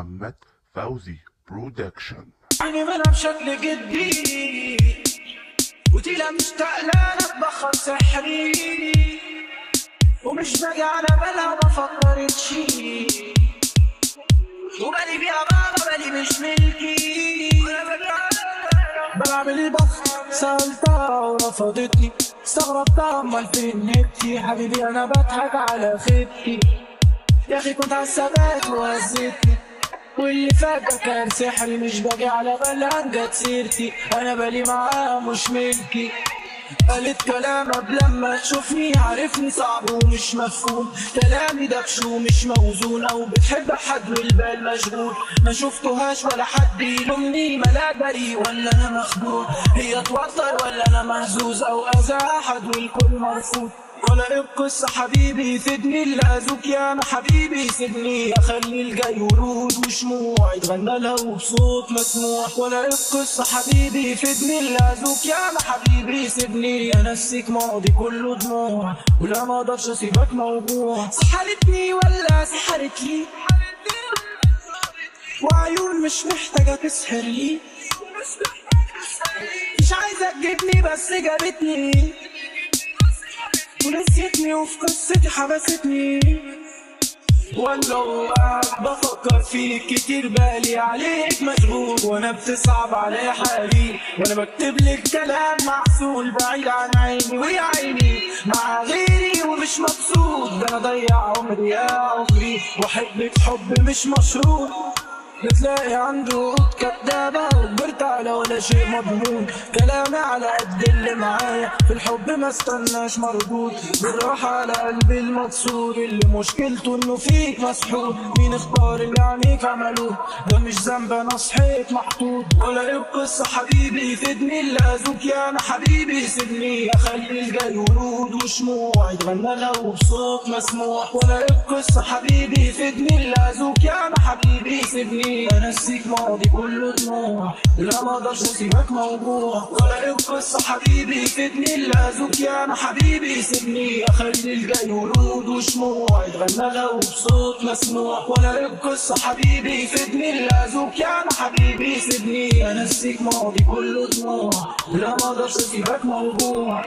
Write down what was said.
محمد فوزي برودكشن. عيني منها بشكل جدي وتيلا مشتاق لها بخر سحري. ومش باقي على بالها ما فكرتش وبالي بيها بابا بالي مش ملكي. بلعب البخ سألتها ورفضتني. استغربتها امال فين نبتي حبيبي أنا بضحك على خيبتي يا أخي كنت على الثبات وهزتني. واللي ده كان سحري مش باقي على بالها جت سيرتي. أنا بالي معاها مش ملكي. قالت كلام لما تشوفني عارفني صعب ومش مفهوم. كلامي دبش ومش موزون أو بتحب حد والبال مشغول. ما شفتهاش ولا حد يلومني. ملاك بريء ولا أنا مخدوع هي توتر ولا أنا مهزوز أو أذى أحد والكل مرفوض. ولا القصة حبيبي اللي اذوك يا ما حبيبي. سيبني اخلي الجاي ورود وشموع يتغنى لها وبصوت مسموع. ولا القصة حبيبي فدني اللي اذوك يا ما حبيبي. سيبني انسيك ماضي كله دموع. ولا ما أقدرش أسيبك موجوع. سحرتني ولا سحرت لي وعيون مش محتاجة تسحر لي. مش عايزة تجيبني بس جابتني. ونسيتني وفي قصتي حبستني. ولو قاعد بفكر فيك كتير بالي عليك مشغول. وأنا بتصعب علي حالي. وأنا بكتب لك كلام معسول بعيد عن عيني ويا عيني. مع غيري ومش مبسوط. ده أنا ضيع عمري يا عمري. وأحبك حب مش مشروط. بتلاقي عنده قط كدابة وكبرت على ولا شيء مضمون. كلامي على قد اللي معايا في الحب ما استناش مردود بالراحة على قلبي المكسور اللي مشكلته إنه فيك مسحور مين اختار اللي عينيك عملوه؟ ده مش ذنب أنا صحيت محطوط. ولا إيه القصة حبيبي فدني اللي اذوك يا أنا حبيبي سيبني أخلي الجاي ورود وشموع يتغنى لو بصوت مسموع. ولا إيه القصة حبيبي فدني اللي اذوك يا أنا حبيبي سيبني انسيك ماضي كله دموع لا ما أقدرش اسيبك موجوع ولا إيه القصة حبيبي فدني اللي اذوك يا أنا حبيبي سيبني. اخلي الجاي ورود وشموع. يتغنى لو بصوت مسموع. ولا إيه القصة حبيبي فدني اللي اذوك يا أنا حبيبي سيبني. انسيك ماضي كله دموع لا ما أقدرش اسيبك موجوع